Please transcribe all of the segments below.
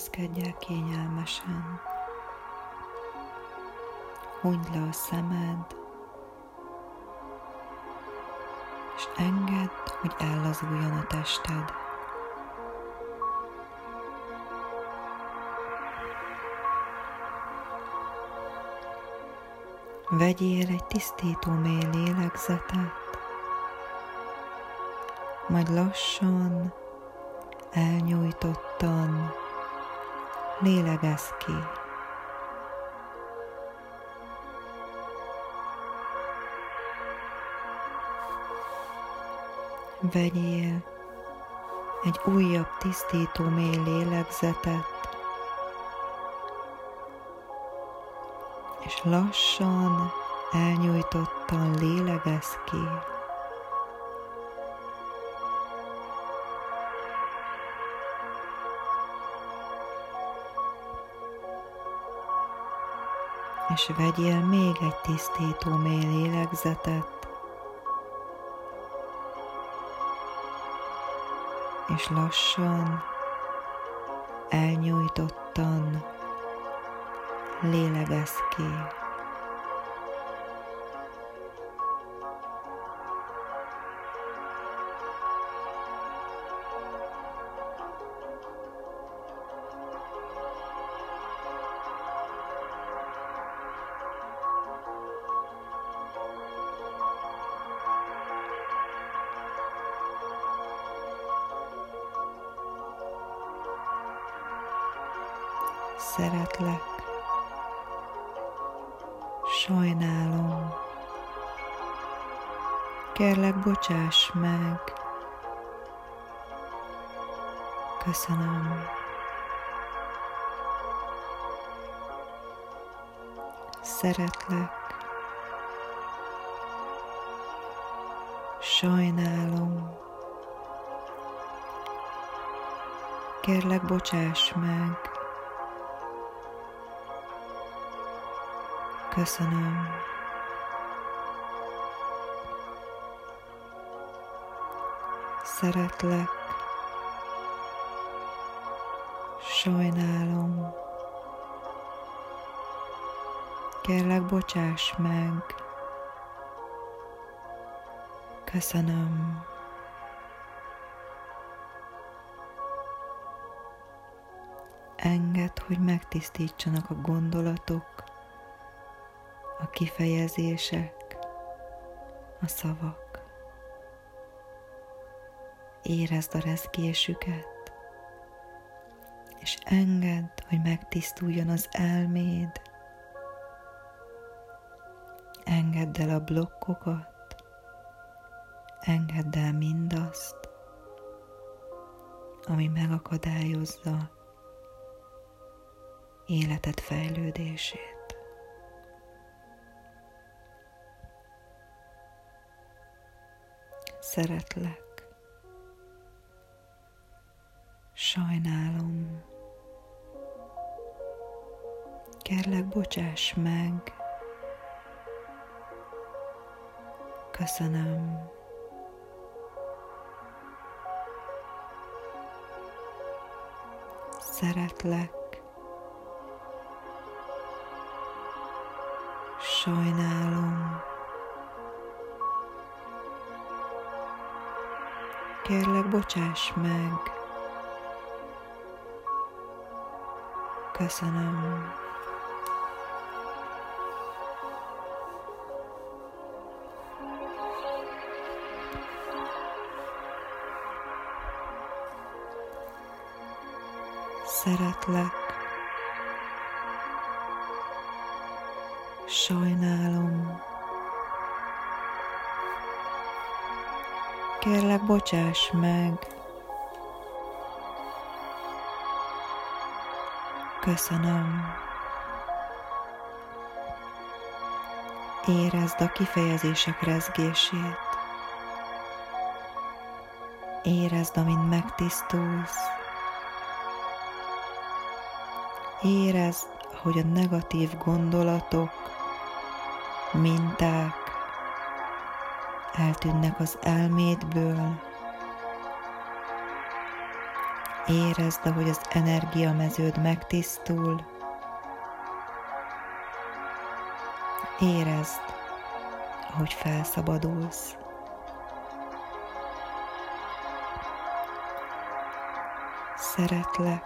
Helyezkedj el kényelmesen. Hunyd le a szemed, és engedd, hogy ellazuljon a tested. Vegyél egy tisztító mély lélegzetet, majd lassan, elnyújtottan lélegez ki. Vegyél egy újabb tisztító mély lélegzetet, és lassan, elnyújtottan lélegez ki. És vegyél még egy tisztító mély lélegzetet, és lassan, elnyújtottan lélegez ki. Szeretlek. Sajnálom. Kérlek, bocsáss meg. Köszönöm. Szeretlek. Sajnálom. Kérlek, bocsáss meg. Köszönöm. Szeretlek. Sajnálom. Kérlek, bocsáss meg. Köszönöm. Engedd, hogy megtisztítsanak a gondolatok, a kifejezések, a szavak. Érezd a rezgésüket, és engedd, hogy megtisztuljon az elméd. Engedd el a blokkokat, engedd el mindazt, ami megakadályozza életed fejlődését. Szeretlek, sajnálom, kérlek, bocsáss meg, köszönöm. Szeretlek, sajnálom, Kérlek, bocsáss meg. Köszönöm. Szeretlek. Sajnálom. Bocsáss meg. Köszönöm. Érezd a kifejezések rezgését. Érezd, amint megtisztulsz. Érezd, hogy a negatív gondolatok, minták, eltűnnek az elmédből. Érezd, ahogy az energiameződ megtisztul. Érezd, ahogy felszabadulsz. Szeretlek.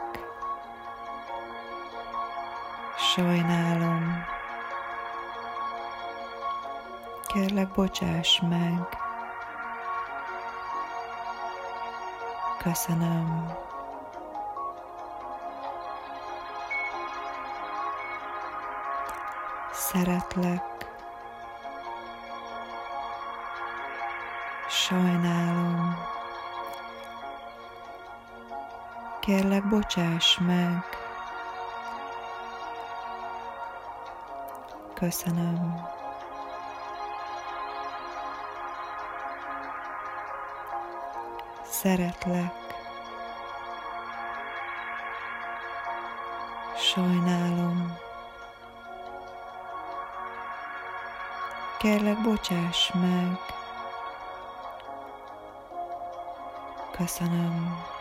Sajnálom. Kérlek, bocsáss meg. Köszönöm. Szeretlek. Sajnálom. Kérlek, bocsáss meg. Köszönöm. Szeretlek. Sajnálom. Kérlek, bocsáss meg. Köszönöm.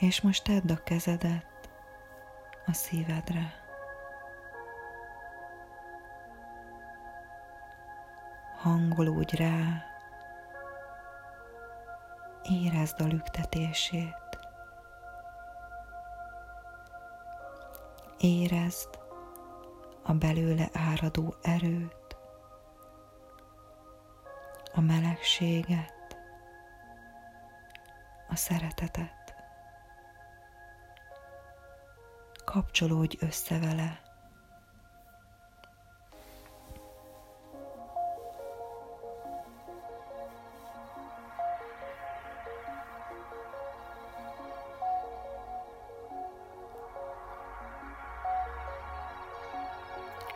És most tedd a kezedet a szívedre. Hangolódj rá, érezd a lüktetését. Érezd a belőle áradó erőt, a melegséget, a szeretetet. Kapcsolódj össze vele.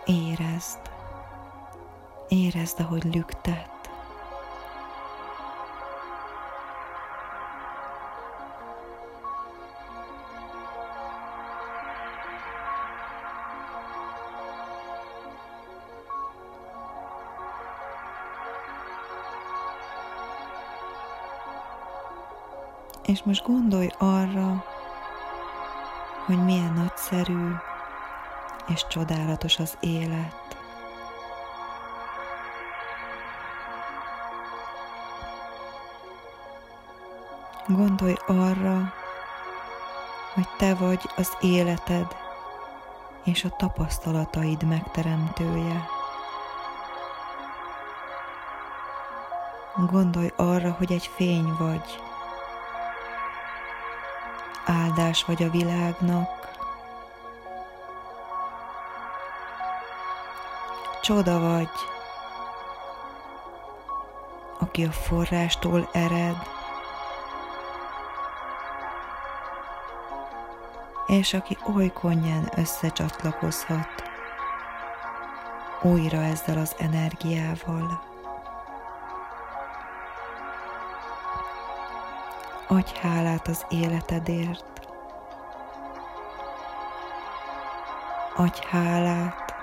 Érezd, érezd, ahogy lüktet, És most gondolj arra, hogy milyen nagyszerű és csodálatos az élet. Gondolj arra, hogy te vagy az életed és a tapasztalataid megteremtője. Gondolj arra, hogy egy fény vagy, áldás vagy a világnak. Csoda vagy, aki a forrástól ered, és aki oly könnyen összecsatlakozhat újra ezzel az energiával. Adj hálát az életedért. Adj hálát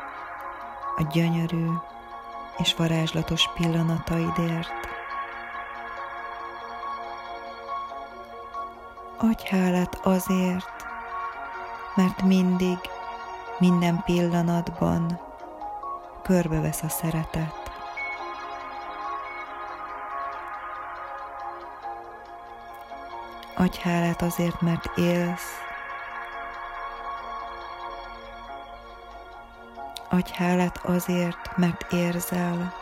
a gyönyörű és varázslatos pillanataidért. Adj hálát azért, mert mindig, minden pillanatban körbevesz a szeretet. Adj hálát azért, mert élsz. Adj hálát azért, mert érzel.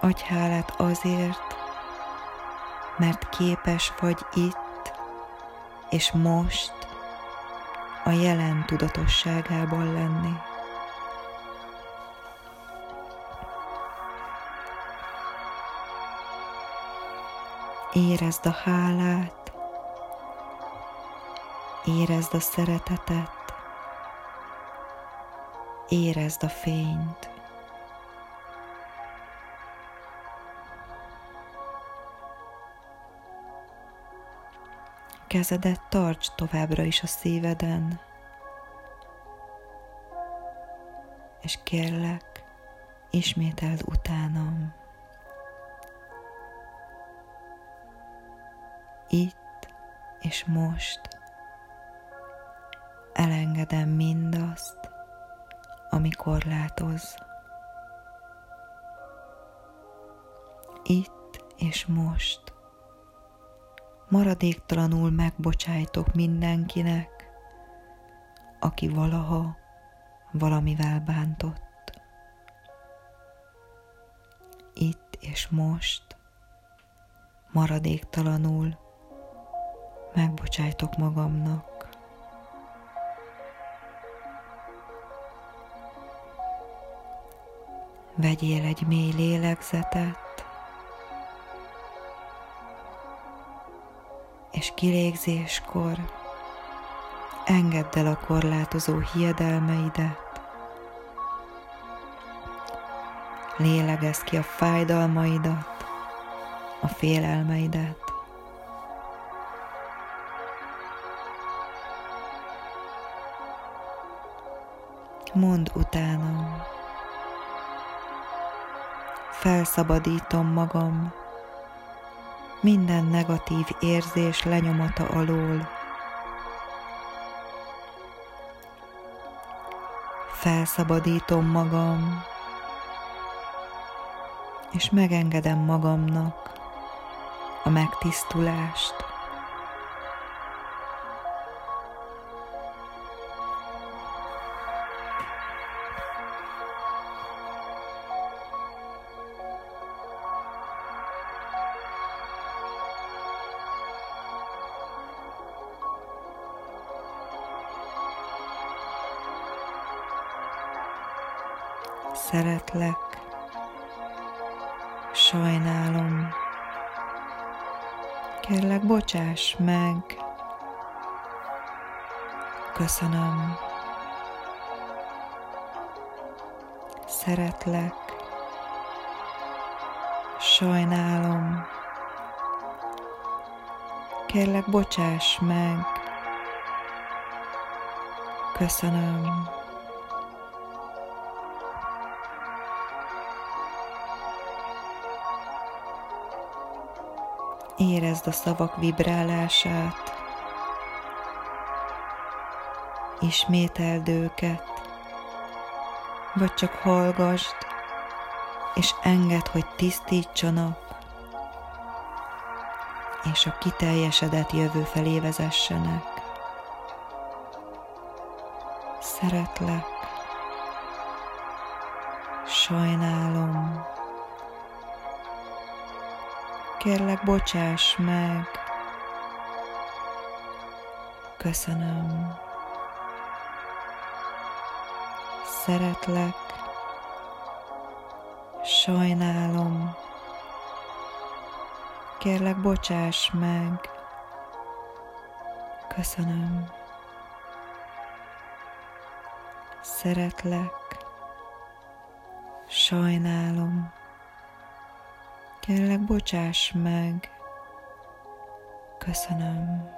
Adj hálát azért, mert képes vagy itt és most a jelen tudatosságában lenni. Érezd a hálát, érezd a szeretetet, érezd a fényt. Kezedet tarts továbbra is a szíveden, és kérlek, ismételd utánam. Itt és most elengedem mindazt, ami korlátoz. Itt és most maradéktalanul megbocsájtok mindenkinek, aki valaha valamivel bántott. Itt és most maradéktalanul megbocsájtok magamnak. Vegyél egy mély lélegzetet, és kilégzéskor engedd el a korlátozó hiedelmeidet, lélegezd ki a fájdalmaidat, a félelmeidet. Mondd utánam, felszabadítom magam minden negatív érzés lenyomata alól. Felszabadítom magam, és megengedem magamnak a megtisztulást. Szeretlek, sajnálom, kérlek bocsáss meg, köszönöm, szeretlek, sajnálom, kérlek bocsáss meg, köszönöm. Érezd a szavak vibrálását, ismételd őket, vagy csak hallgasd, és engedd, hogy tisztítsanak, és a kiteljesedett jövő felé vezessenek. Szeretlek, sajnálom, Kérlek, bocsáss meg. Köszönöm. Szeretlek. Sajnálom. Kérlek, bocsáss meg. Köszönöm. Szeretlek. Sajnálom. Kérlek, bocsáss meg. Köszönöm.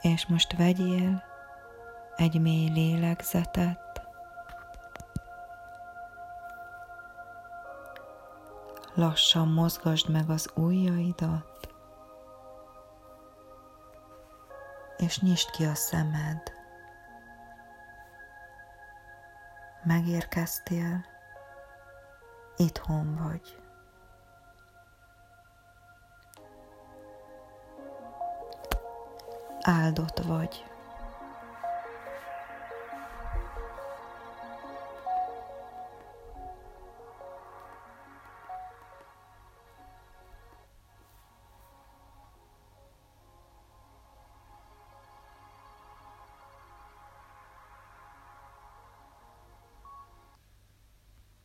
És most vegyél egy mély lélegzetet. Lassan mozgasd meg az ujjaidat. És nyisd ki a szemed. Megérkeztél, itthon vagy. Áldott vagy.